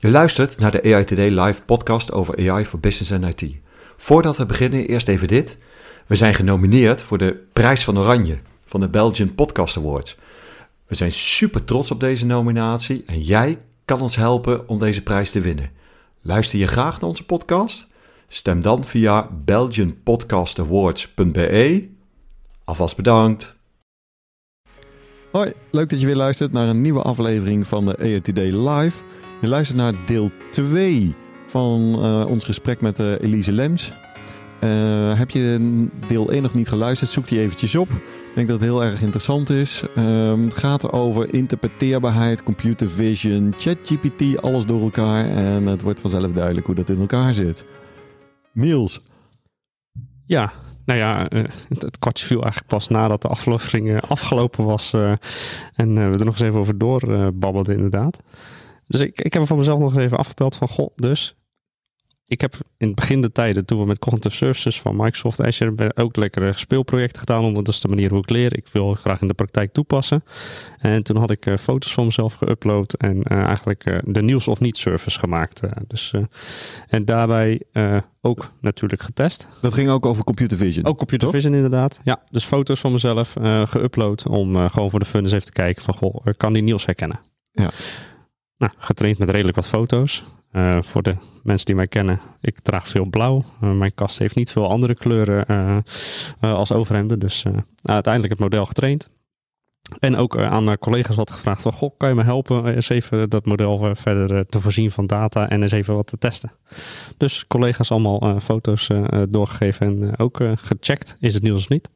Je luistert naar de AI Today live podcast over AI voor business en IT. Voordat we beginnen, eerst even dit. We zijn genomineerd voor de Prijs van Oranje van de Belgian Podcast Awards. We zijn super trots op deze nominatie en jij kan ons helpen om deze prijs te winnen. Luister je graag naar onze podcast? Stem dan via belgianpodcastawards.be. Alvast bedankt. Hoi, leuk dat je weer luistert naar een nieuwe aflevering van de EATD Live. Je luistert naar deel 2 van uh, ons gesprek met uh, Elise Lems. Uh, heb je deel 1 nog niet geluisterd, zoek die eventjes op. Ik denk dat het heel erg interessant is. Um, het gaat over interpreteerbaarheid, computer vision, ChatGPT, alles door elkaar. En het wordt vanzelf duidelijk hoe dat in elkaar zit. Niels. Ja, nou ja, het, kwartje viel eigenlijk pas nadat de aflevering afgelopen was. En we er nog eens even over doorbabbelden inderdaad. Dus ik, ik heb er van mezelf nog eens even afgepeld van, goh, dus ik heb in het begin de tijden, toen we met Cognitive Services van Microsoft Azure ook lekkere speelprojecten gedaan, omdat dat is de manier hoe ik leer. Ik wil graag in de praktijk toepassen. En toen had ik uh, foto's van mezelf geüpload en uh, eigenlijk uh, de nieuws of niet service gemaakt. dus, en daarbij ook natuurlijk getest. Dat ging ook over computer vision? Ook computer toch? vision inderdaad. Ja, dus foto's van mezelf geüpload om gewoon voor de fun eens even te kijken van, goh, kan die Niels herkennen? Ja. Nou, getraind met redelijk wat foto's. Uh, voor de mensen die mij kennen, ik draag veel blauw. Uh, mijn kast heeft niet veel andere kleuren uh, als overhemden. Dus uiteindelijk het model getraind. En ook aan collega's wat gevraagd goh, kan je me helpen eens even dat model verder te voorzien van data en eens even wat te testen. Dus collega's allemaal foto's doorgegeven en ook gecheckt, is het nieuws of niet.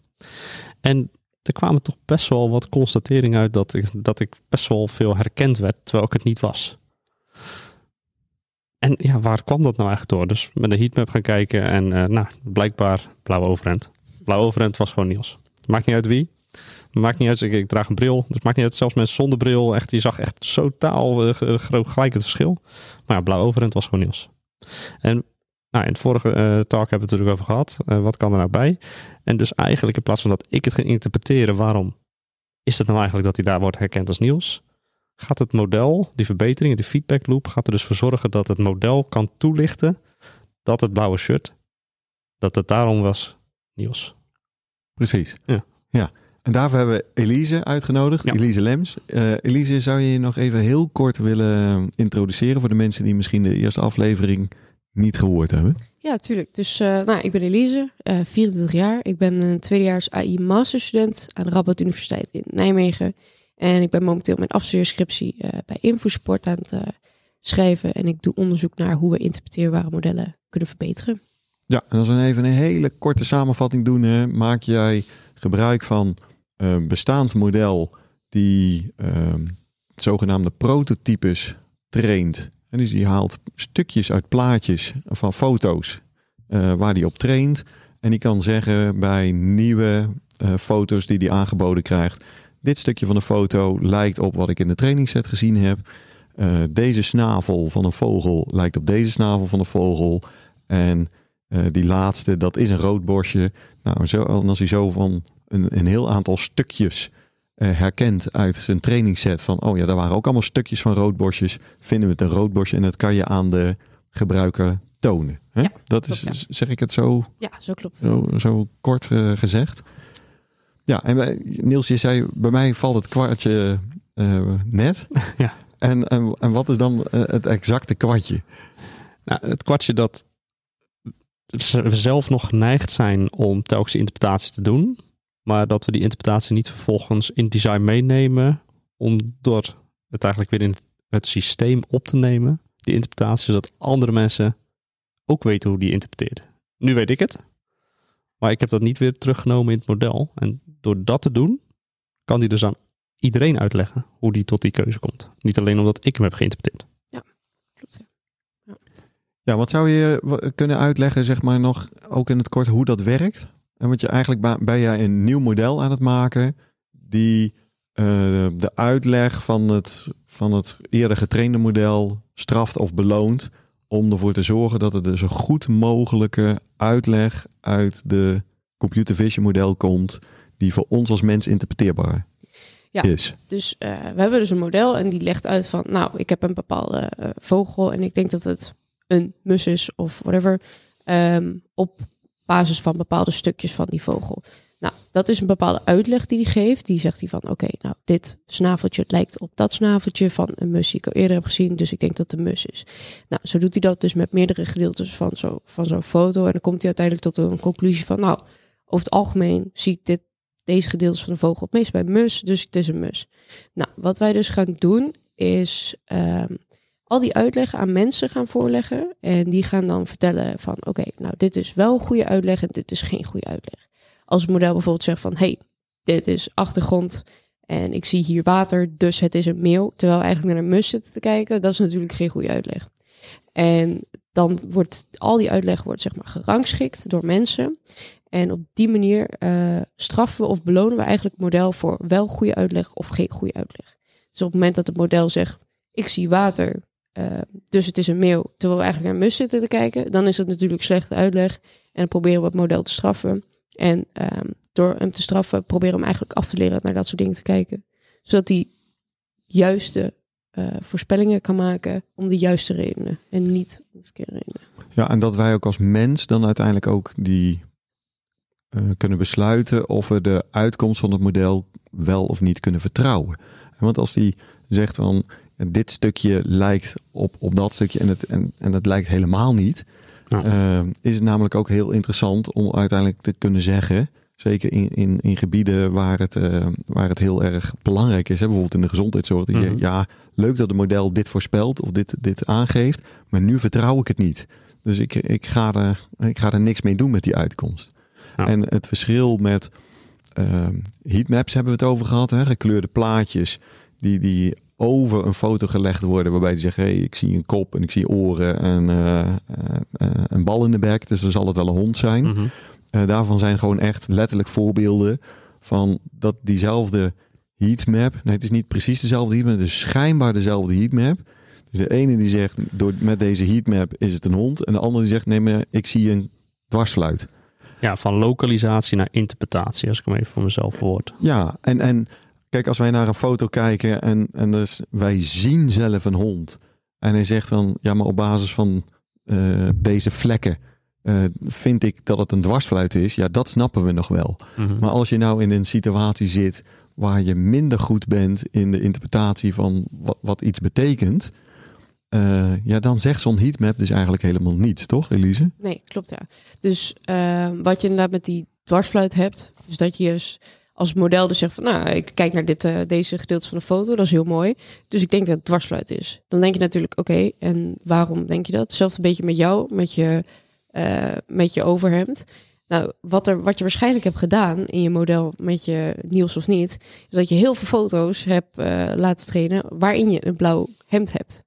En er kwamen toch best wel wat constateringen uit dat ik, dat ik best wel veel herkend werd, terwijl ik het niet was. En ja, waar kwam dat nou eigenlijk door? Dus met een heatmap gaan kijken en uh, nou, blijkbaar blauw overhemd. Blauw overhemd was gewoon Niels. Maakt niet uit wie. Maakt niet uit, ik, ik draag een bril. Dus maakt niet uit, zelfs mensen zonder bril. Echt, je zag echt totaal uh, groot gelijk het verschil. Maar ja, blauw overhemd was gewoon Niels. En nou, in het vorige uh, talk hebben we het natuurlijk over gehad. Uh, wat kan er nou bij? En dus eigenlijk in plaats van dat ik het ging interpreteren, waarom is het nou eigenlijk dat hij daar wordt herkend als Niels? Gaat het model, die verbetering, die feedback loop, gaat er dus voor zorgen dat het model kan toelichten dat het blauwe shirt, dat het daarom was Niels. Precies. Ja. ja. En daarvoor hebben we Elise uitgenodigd, ja. Elise Lems. Uh, Elise, zou je je nog even heel kort willen introduceren voor de mensen die misschien de eerste aflevering niet gehoord hebben? Ja, tuurlijk. Dus uh, nou, ik ben Elise, uh, 24 jaar. Ik ben een tweedejaars AI masterstudent aan de Radboud Universiteit in Nijmegen. En ik ben momenteel mijn afstudeerscriptie uh, bij Infosport aan het schrijven. En ik doe onderzoek naar hoe we interpreteerbare modellen kunnen verbeteren. Ja, en als we even een hele korte samenvatting doen, hè, maak jij gebruik van een bestaand model die ehm, zogenaamde prototypes traint en dus die haalt stukjes uit plaatjes van foto's uh, waar die op traint. En die kan zeggen bij nieuwe uh, foto's die hij aangeboden krijgt. Dit stukje van de foto lijkt op wat ik in de trainingsset gezien heb. Uh, deze snavel van een vogel lijkt op deze snavel van een vogel. En die laatste, dat is een roodborstje. Nou, zo, als hij zo van een, een heel aantal stukjes herkent uit zijn trainingsset van, oh ja, daar waren ook allemaal stukjes van roodborstjes. Vinden we het een roodborstje en dat kan je aan de gebruiker tonen. Hè? Ja, dat is, zeg ik het zo? Ja, zo klopt het. Zo, zo kort uh, gezegd. Ja, en bij, Niels, je zei, bij mij valt het kwartje uh, net. ja. En, en, en wat is dan het exacte kwartje? Nou, het kwartje dat we zelf nog geneigd zijn om telkens interpretatie te doen. Maar dat we die interpretatie niet vervolgens in design meenemen. Om door het eigenlijk weer in het systeem op te nemen. Die interpretatie, zodat andere mensen ook weten hoe die interpreteert. Nu weet ik het. Maar ik heb dat niet weer teruggenomen in het model. En door dat te doen, kan die dus aan iedereen uitleggen hoe die tot die keuze komt. Niet alleen omdat ik hem heb geïnterpreteerd. Ja, klopt. Ja, ja wat zou je kunnen uitleggen, zeg maar nog ook in het kort, hoe dat werkt? En want je eigenlijk ben je een nieuw model aan het maken die uh, de uitleg van het, van het eerder getrainde model straft of beloont. Om ervoor te zorgen dat er dus een goed mogelijke uitleg uit de computer vision model komt. Die voor ons als mens interpreteerbaar Ja. is. Dus uh, we hebben dus een model en die legt uit van, nou, ik heb een bepaalde uh, vogel en ik denk dat het een mus is of whatever, um, op basis van bepaalde stukjes van die vogel. Nou, dat is een bepaalde uitleg die hij geeft. Die zegt hij van, oké, nou, dit snaveltje lijkt op dat snaveltje van een mus die ik al eerder heb gezien, dus ik denk dat het een mus is. Nou, zo doet hij dat dus met meerdere gedeeltes van zo'n van zo'n foto. En dan komt hij uiteindelijk tot een conclusie van, nou, over het algemeen zie ik dit, deze gedeeltes van de vogel het meest bij mus, dus het is een mus. Nou, wat wij dus gaan doen is um, al die uitleg aan mensen gaan voorleggen. En die gaan dan vertellen van, oké, nou, dit is wel een goede uitleg en dit is geen goede uitleg. Als het model bijvoorbeeld zegt van, hey, dit is achtergrond en ik zie hier water, dus het is een meeuw. Terwijl eigenlijk naar een mus zitten te kijken, dat is natuurlijk geen goede uitleg. En dan wordt al die uitleg wordt zeg maar gerangschikt door mensen. En op die manier uh, straffen we of belonen we eigenlijk het model voor wel goede uitleg of geen goede uitleg. Dus op het moment dat het model zegt, ik zie water, uh, dus het is een meeuw, terwijl we eigenlijk naar mus zitten te kijken, dan is het natuurlijk slechte uitleg. En dan proberen we het model te straffen. En um, door hem te straffen, proberen we hem eigenlijk af te leren naar dat soort dingen te kijken. Zodat hij juiste uh, voorspellingen kan maken om de juiste redenen en niet de verkeerde redenen. Ja, en dat wij ook als mens dan uiteindelijk ook die uh, kunnen besluiten of we de uitkomst van het model wel of niet kunnen vertrouwen. Want als die zegt van dit stukje lijkt op, op dat stukje en het, en, en het lijkt helemaal niet, ja. uh, is het namelijk ook heel interessant om uiteindelijk te kunnen zeggen, zeker in, in, in gebieden waar het, uh, waar het heel erg belangrijk is, hè, bijvoorbeeld in de gezondheidszorg, dat je, Mhm. ja, leuk dat het model dit voorspelt of dit, dit aangeeft, maar nu vertrouw ik het niet. Dus ik, ik, ga er, ik ga er niks mee doen met die uitkomst. Ja. En het verschil met uh, heatmaps hebben we het over gehad, hè, gekleurde plaatjes die, die over een foto gelegd worden, waarbij die zeggen: hey, ik zie een kop en ik zie oren en uh, uh, uh, een bal in de bek, dus dan zal het wel een hond zijn. Mhm. Daarvan zijn gewoon echt letterlijk voorbeelden van dat diezelfde heatmap, nee, het is niet precies dezelfde heatmap, het is schijnbaar dezelfde heatmap. Dus de ene die zegt, door, met deze heatmap is het een hond, en de andere die zegt, nee, maar ik zie een dwarsfluit. Ja, van lokalisatie naar interpretatie, als ik hem even voor mezelf verwoord. Ja, en, en kijk, als wij naar een foto kijken en, en dus wij zien zelf een hond. En hij zegt dan, ja, maar op basis van uh, deze vlekken uh, vind ik dat het een dwarsfluit is. Ja, dat snappen we nog wel. Mhm. Maar als je nou in een situatie zit waar je minder goed bent in de interpretatie van wat, wat iets betekent. Uh, ja, dan zegt zo'n heatmap dus eigenlijk helemaal niets, toch, Elise? Nee, klopt ja. Dus uh, wat je inderdaad met die dwarsfluit hebt, is dat je dus als model dus zegt van, nou, ik kijk naar dit, uh, deze gedeelte van de foto, dat is heel mooi. Dus ik denk dat het dwarsfluit is. Dan denk je natuurlijk, oké, en waarom denk je dat? Hetzelfde beetje met jou, met je, uh, met je overhemd. Nou, wat, er, wat je waarschijnlijk hebt gedaan in je model met je Niels of niet, is dat je heel veel foto's hebt uh, laten trainen waarin je een blauw hemd hebt.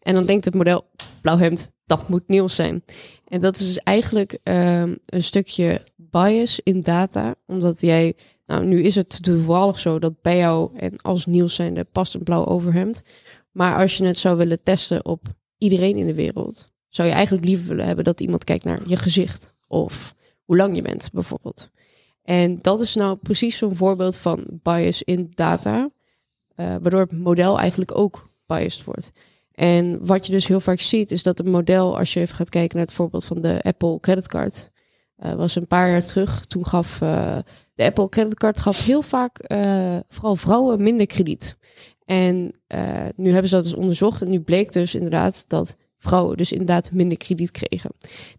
En dan denkt het model, blauw hemd, dat moet Niels zijn. En dat is dus eigenlijk um, een stukje bias in data, omdat jij, nou nu is het toevallig zo dat bij jou en als Niels zijnde past een blauw overhemd. Maar als je het zou willen testen op iedereen in de wereld, zou je eigenlijk liever willen hebben dat iemand kijkt naar je gezicht of hoe lang je bent bijvoorbeeld. En dat is nou precies zo'n voorbeeld van bias in data, uh, waardoor het model eigenlijk ook biased wordt. En wat je dus heel vaak ziet, is dat een model, als je even gaat kijken naar het voorbeeld van de Apple creditcard, uh, was een paar jaar terug. Toen gaf uh, de Apple creditcard gaf heel vaak uh, vooral vrouwen minder krediet. En nu hebben ze dat dus onderzocht en nu bleek dus inderdaad dat vrouwen dus inderdaad minder krediet kregen.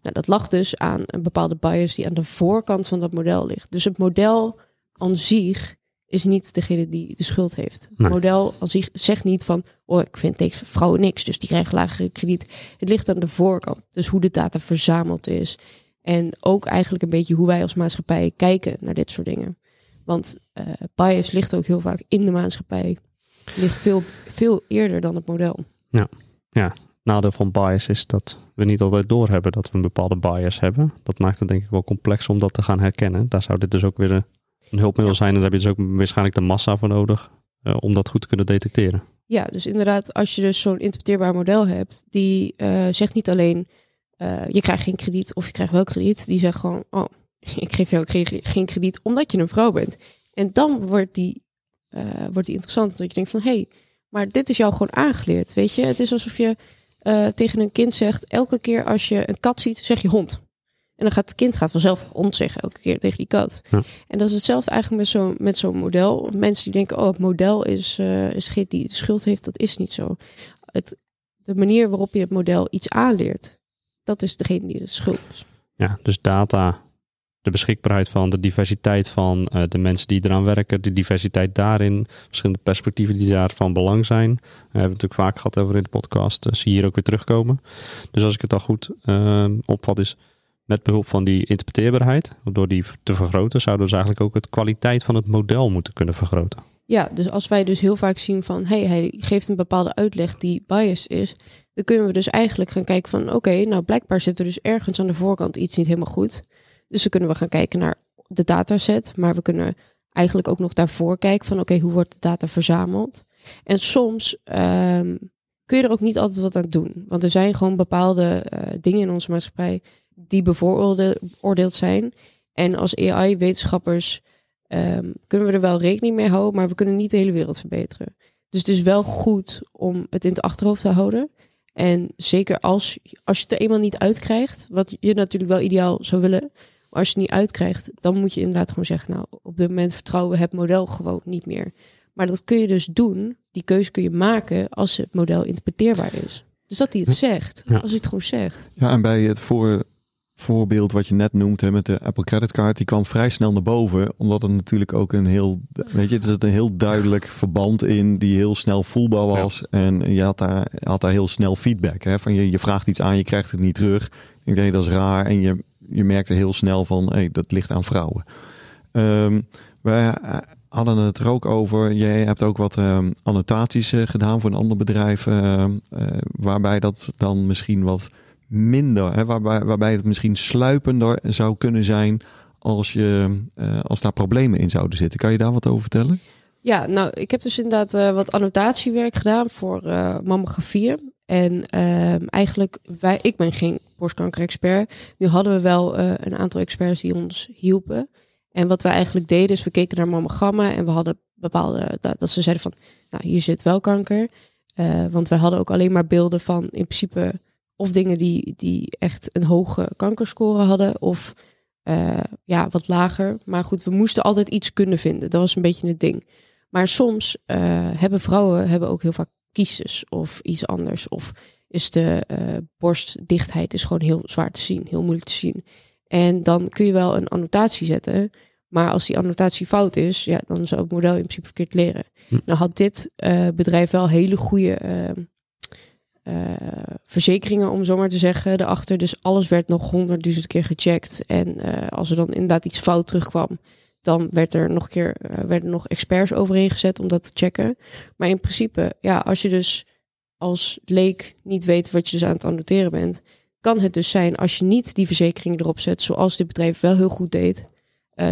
Nou, dat lag dus aan een bepaalde bias die aan de voorkant van dat model ligt. Dus het model aan zich is niet degene die de schuld heeft. Nee. Het model aan zich zegt niet van, oh, ik vind deze vrouwen niks, dus die krijgen lagere krediet. Het ligt aan de voorkant, dus hoe de data verzameld is. En ook eigenlijk een beetje hoe wij als maatschappij kijken naar dit soort dingen. Want uh, bias ligt ook heel vaak in de maatschappij. Ligt veel, veel eerder dan het model. Ja, ja. Nadeel van bias is dat we niet altijd doorhebben dat we een bepaalde bias hebben. Dat maakt het denk ik wel complex om dat te gaan herkennen. Daar zou dit dus ook weer een, een hulpmiddel ja. zijn. En daar heb je dus ook waarschijnlijk de massa voor nodig uh, om dat goed te kunnen detecteren. Ja, dus inderdaad, als je dus zo'n interpreteerbaar model hebt, die uh, zegt niet alleen uh, je krijgt geen krediet of je krijgt wel krediet. Die zegt gewoon, oh, ik geef jou geen krediet omdat je een vrouw bent. En dan wordt die wordt die interessant. Dat je denkt van, hé, hey, maar dit is jou gewoon aangeleerd, weet je. Het is alsof je tegen een kind zegt, elke keer als je een kat ziet, zeg je hond. En dan gaat het kind gaat vanzelf hond zeggen elke keer tegen die kat. Ja. En dat is hetzelfde eigenlijk met zo'n met zo'n model. Mensen die denken, oh, het model is, uh, is die de schuld heeft. Dat is niet zo. Het, de manier waarop je het model iets aanleert, dat is degene die de schuld is. Ja, dus data, de beschikbaarheid van, de diversiteit van uh, de mensen die eraan werken, de diversiteit daarin, verschillende perspectieven die daar van belang zijn. We hebben het natuurlijk vaak gehad over in de podcast, uh, zie je hier ook weer terugkomen. Dus als ik het al goed opvat is met behulp van die interpreteerbaarheid, door die te vergroten, zouden we dus eigenlijk ook de kwaliteit van het model moeten kunnen vergroten. Ja, dus als wij dus heel vaak zien van, hey, hij geeft een bepaalde uitleg die biased is, dan kunnen we dus eigenlijk gaan kijken van, oké, nou blijkbaar zit er dus ergens aan de voorkant iets niet helemaal goed. Dus dan kunnen we gaan kijken naar de dataset, maar we kunnen eigenlijk ook nog daarvoor kijken van, oké, hoe wordt de data verzameld? En soms um, kun je er ook niet altijd wat aan doen, want er zijn gewoon bepaalde uh, dingen in onze maatschappij die bevooroordeeld zijn. En als AI-wetenschappers um, kunnen we er wel rekening mee houden, maar we kunnen niet de hele wereld verbeteren. Dus het is wel goed om het in het achterhoofd te houden. En zeker als, als je het er eenmaal niet uitkrijgt, wat je natuurlijk wel ideaal zou willen, maar als je het niet uitkrijgt, dan moet je inderdaad gewoon zeggen, nou, op dit moment vertrouwen we het model gewoon niet meer. Maar dat kun je dus doen, die keuze kun je maken als het model interpreteerbaar is. Dus dat hij het zegt, als hij het gewoon zegt. Ja, en bij het voor voorbeeld wat je net noemt hè, met de Apple Credit Card, die kwam vrij snel naar boven. Omdat het natuurlijk ook een heel, weet je, er zit een heel duidelijk verband in die heel snel voelbaar was. En je had daar, had daar heel snel feedback. Hè, van je, je vraagt iets aan, je krijgt het niet terug. Ik denk dat is raar. En je, je merkte heel snel van, hey, dat ligt aan vrouwen. Um, wij hadden het er ook over. Jij hebt ook wat um, annotaties uh, gedaan voor een ander bedrijf. Uh, uh, waarbij dat dan misschien wat minder. Hè, waarbij, waarbij het misschien sluipender zou kunnen zijn als, je, uh, als daar problemen in zouden zitten. Kan je daar wat over vertellen? Ja, nou, ik heb dus inderdaad uh, wat annotatiewerk gedaan voor uh, mammografieën. En eigenlijk, wij, ik ben geen borstkanker-expert. Nu hadden we wel een aantal experts die ons hielpen. En wat we eigenlijk deden, is we keken naar mammogrammen en we hadden bepaalde, dat, dat ze zeiden van, nou, hier zit wel kanker. want we hadden ook alleen maar beelden van in principe of dingen die, die echt een hoge kankerscore hadden of uh, ja, wat lager. Maar goed, we moesten altijd iets kunnen vinden. Dat was een beetje het ding. Maar soms uh, hebben vrouwen hebben ook heel vaak kiestes of iets anders. Of is de uh, borstdichtheid is gewoon heel zwaar te zien, heel moeilijk te zien. En dan kun je wel een annotatie zetten. Maar als die annotatie fout is, ja, dan zou het model in principe verkeerd leren. Hm. Nou had dit bedrijf wel hele goede uh, verzekeringen, om zo maar te zeggen, erachter. Dus alles werd nog honderdduizend keer gecheckt. En uh, als er dan inderdaad iets fout terugkwam, dan werd er nog keer, uh, werden nog experts overheen gezet om dat te checken. Maar in principe, ja, als je dus als leek niet weet wat je dus aan het annoteren bent, kan het dus zijn als je niet die verzekering erop zet, zoals dit bedrijf wel heel goed deed,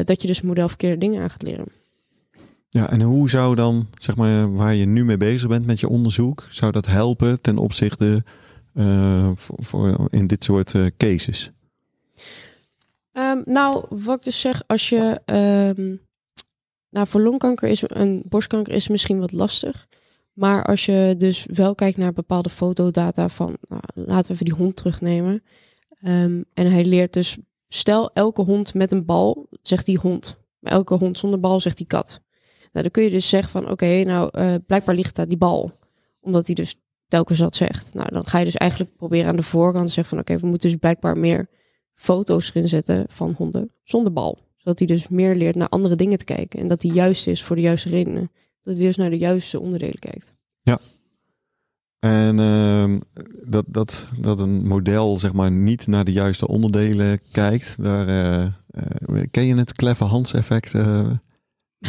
dat je dus model verkeerde dingen aan gaat leren. Ja, en hoe zou dan, zeg maar, waar je nu mee bezig bent met je onderzoek, zou dat helpen ten opzichte uh, voor, in dit soort uh, cases? Um, nou, wat ik dus zeg, als je, um, nou, voor longkanker is een borstkanker is misschien wat lastig. Maar als je dus wel kijkt naar bepaalde fotodata van, nou, laten we even die hond terugnemen. Um, en hij leert dus, stel elke hond met een bal, zegt die hond. Elke hond zonder bal zegt die kat. Nou, dan kun je dus zeggen van oké, nou uh, blijkbaar ligt daar die bal. Omdat hij dus telkens dat zegt. Nou, dan ga je dus eigenlijk proberen aan de voorkant te zeggen van oké, we moeten dus blijkbaar meer foto's erin zetten van honden zonder bal. Zodat hij dus meer leert naar andere dingen te kijken. En dat hij juist is voor de juiste redenen. Dat hij dus naar de juiste onderdelen kijkt. Ja. En uh, dat, dat, dat een model zeg maar niet naar de juiste onderdelen kijkt. Daar, uh, uh, ken je het Clever Hans effect?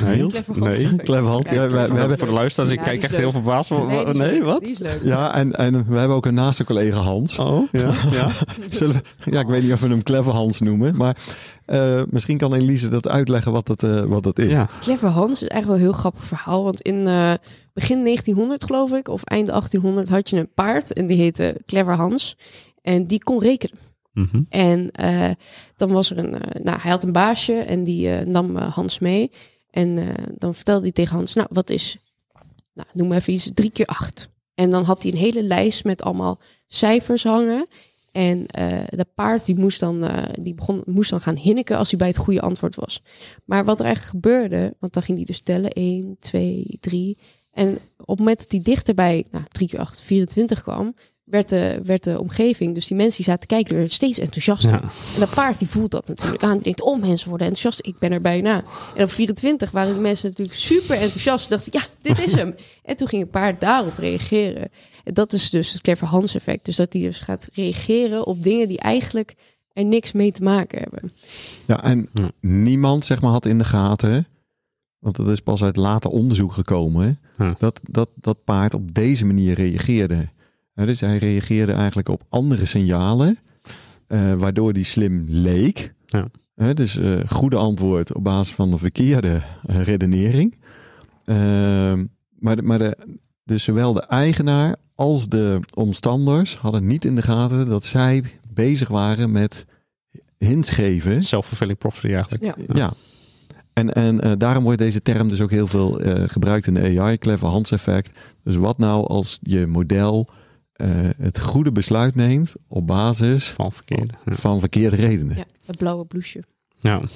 Nee, nee. Clever hand. Ja, we, we hebben voor de luisteraars, ik kijk echt heel verbaasd. Nee, nee wat? Die is leuk. Ja, en, en we hebben ook een naaste collega Hans. Oh, ja. ja. Zullen we, ja, ik weet niet of we hem Clever Hans noemen, maar uh, misschien kan Elise dat uitleggen wat dat, uh, wat dat is. Ja. Clever Hans is eigenlijk wel een heel grappig verhaal, want in uh, begin 1900 geloof ik, of eind 1800 had je een paard en die heette Clever Hans en die kon rekenen. Mm -hmm. En dan was er een, nou hij had een baasje en die nam Hans mee. En uh, dan vertelde hij tegen Hans, nou, wat is, nou, noem maar even iets, drie keer acht. En dan had hij een hele lijst met allemaal cijfers hangen. En uh, de paard die moest, dan, uh, die begon, moest dan gaan hinniken als hij bij het goede antwoord was. Maar wat er eigenlijk gebeurde, want dan ging hij dus tellen, 1, 2, 3. En op het moment dat hij dichterbij, nou, 3 keer 8, 24 kwam, werd de, werd de omgeving, dus die mensen die zaten te kijken, werden steeds enthousiaster. Ja. En dat paard die voelt dat natuurlijk aan. Die denkt, oh mensen worden enthousiast, ik ben er bijna. En op 24 waren die mensen natuurlijk super enthousiast. Dachten, ja, dit is hem. en toen ging het paard daarop reageren. En dat is dus het clever Hans effect. Dus dat hij dus gaat reageren op dingen die eigenlijk er niks mee te maken hebben. Ja, en niemand zeg maar had in de gaten, want dat is pas uit later onderzoek gekomen, dat, dat dat paard op deze manier reageerde dus hij reageerde eigenlijk op andere signalen, uh, waardoor hij slim leek. Ja. dus uh, goede antwoord op basis van de verkeerde uh, redenering. Ehm, maar de, maar de, dus zowel de eigenaar als de omstanders hadden niet in de gaten dat zij bezig waren met hints geven. Self-fulfilling prophecy eigenlijk. Ja. ja. En, en daarom wordt deze term dus ook heel veel gebruikt in de AI, clever Hans effect. Dus wat nou als je model uh, het goede besluit neemt op basis van verkeerde, van verkeerde redenen. Ja, het blauwe bloesje. Ja.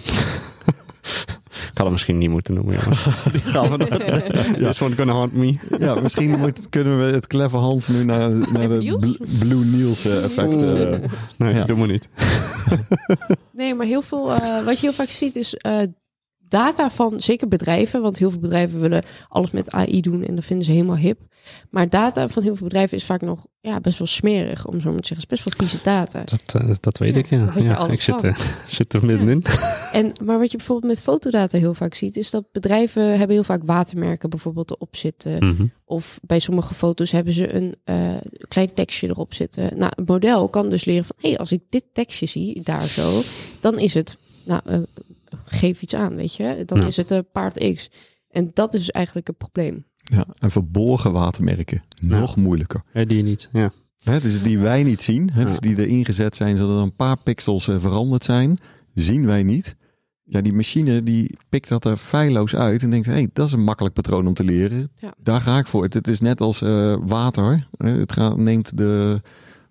Ik had hem misschien niet moeten noemen. Die gaan we dan. ja. This one gonna haunt me. Ja, misschien moet, kunnen we het clever Hans nu naar, naar de Blue Niels uh, effect. Uh, nee, ja. doe maar niet. nee, maar heel veel, uh, wat je heel vaak ziet is data van zeker bedrijven, want heel veel bedrijven willen alles met AI doen en dat vinden ze helemaal hip. Maar data van heel veel bedrijven is vaak nog ja, best wel smerig, om zo maar te zeggen. Het is best wel vieze data. Dat, uh, dat weet ik, ja. ja ik zit, uh, zit er middenin. Ja. En, maar wat je bijvoorbeeld met fotodata heel vaak ziet, is dat bedrijven hebben heel vaak watermerken bijvoorbeeld erop zitten. Mm -hmm. Of bij sommige foto's hebben ze een uh, klein tekstje erop zitten. Nou, een model kan dus leren van, hé, hey, als ik dit tekstje zie, daar zo, dan is het nou, geef iets aan, weet je. Dan is het een paard X. En dat is eigenlijk het probleem. Ja, en verborgen watermerken. Nog moeilijker. Ja, die niet, ja. Hè, dus die wij niet zien, hè, dus die er ingezet zijn zodat er een paar pixels uh, veranderd zijn, zien wij niet. Ja, die machine die pikt dat er feilloos uit en denkt, hé, hey, dat is een makkelijk patroon om te leren. Ja. Daar ga ik voor. Het, het is net als uh, water. Het gaat, neemt de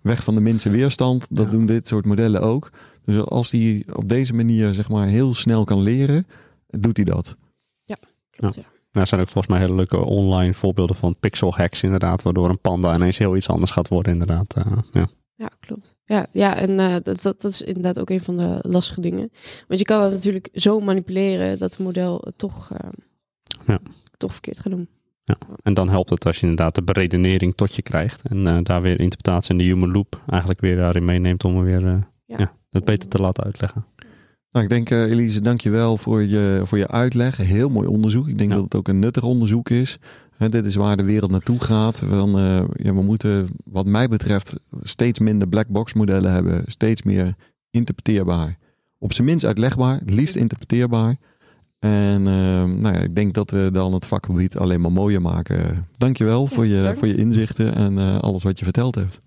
weg van de minste weerstand. Dat ja. doen dit soort modellen ook. Dus als hij op deze manier zeg maar heel snel kan leren, doet hij dat. Ja, klopt. Ja. Nou, er zijn ook volgens mij hele leuke online voorbeelden van pixel hacks inderdaad, waardoor een panda ineens heel iets anders gaat worden inderdaad. Uh, ja. Ja, klopt. Ja, ja en uh, dat, dat, dat is inderdaad ook een van de lastige dingen. Want je kan het natuurlijk zo manipuleren dat het model het toch, uh, ja. toch verkeerd gaat doen. Ja, en dan helpt het als je inderdaad de beredenering tot je krijgt. En uh, daar weer interpretatie in de human loop eigenlijk weer daarin meeneemt om er weer ja. Het beter te laten uitleggen. Nou, ik denk, uh, Elise, dank je wel voor je, voor je uitleg. Heel mooi onderzoek. Ik denk dat het ook een nuttig onderzoek is. He, dit is waar de wereld naartoe gaat. Van, uh, ja, we moeten, wat mij betreft, steeds minder black box modellen hebben. Steeds meer interpreteerbaar. Op zijn minst uitlegbaar, het liefst interpreteerbaar. En uh, nou ja, ik denk dat we dan het vakgebied alleen maar mooier maken. Dankjewel ja, voor, je, voor je inzichten en uh, alles wat je verteld hebt.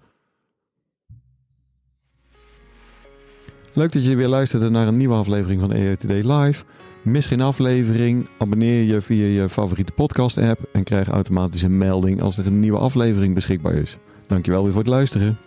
Leuk dat je weer luisterde naar een nieuwe aflevering van EOTD Live. Mis geen aflevering, abonneer je via je favoriete podcast app en krijg automatisch een melding als er een nieuwe aflevering beschikbaar is. Dankjewel weer voor het luisteren.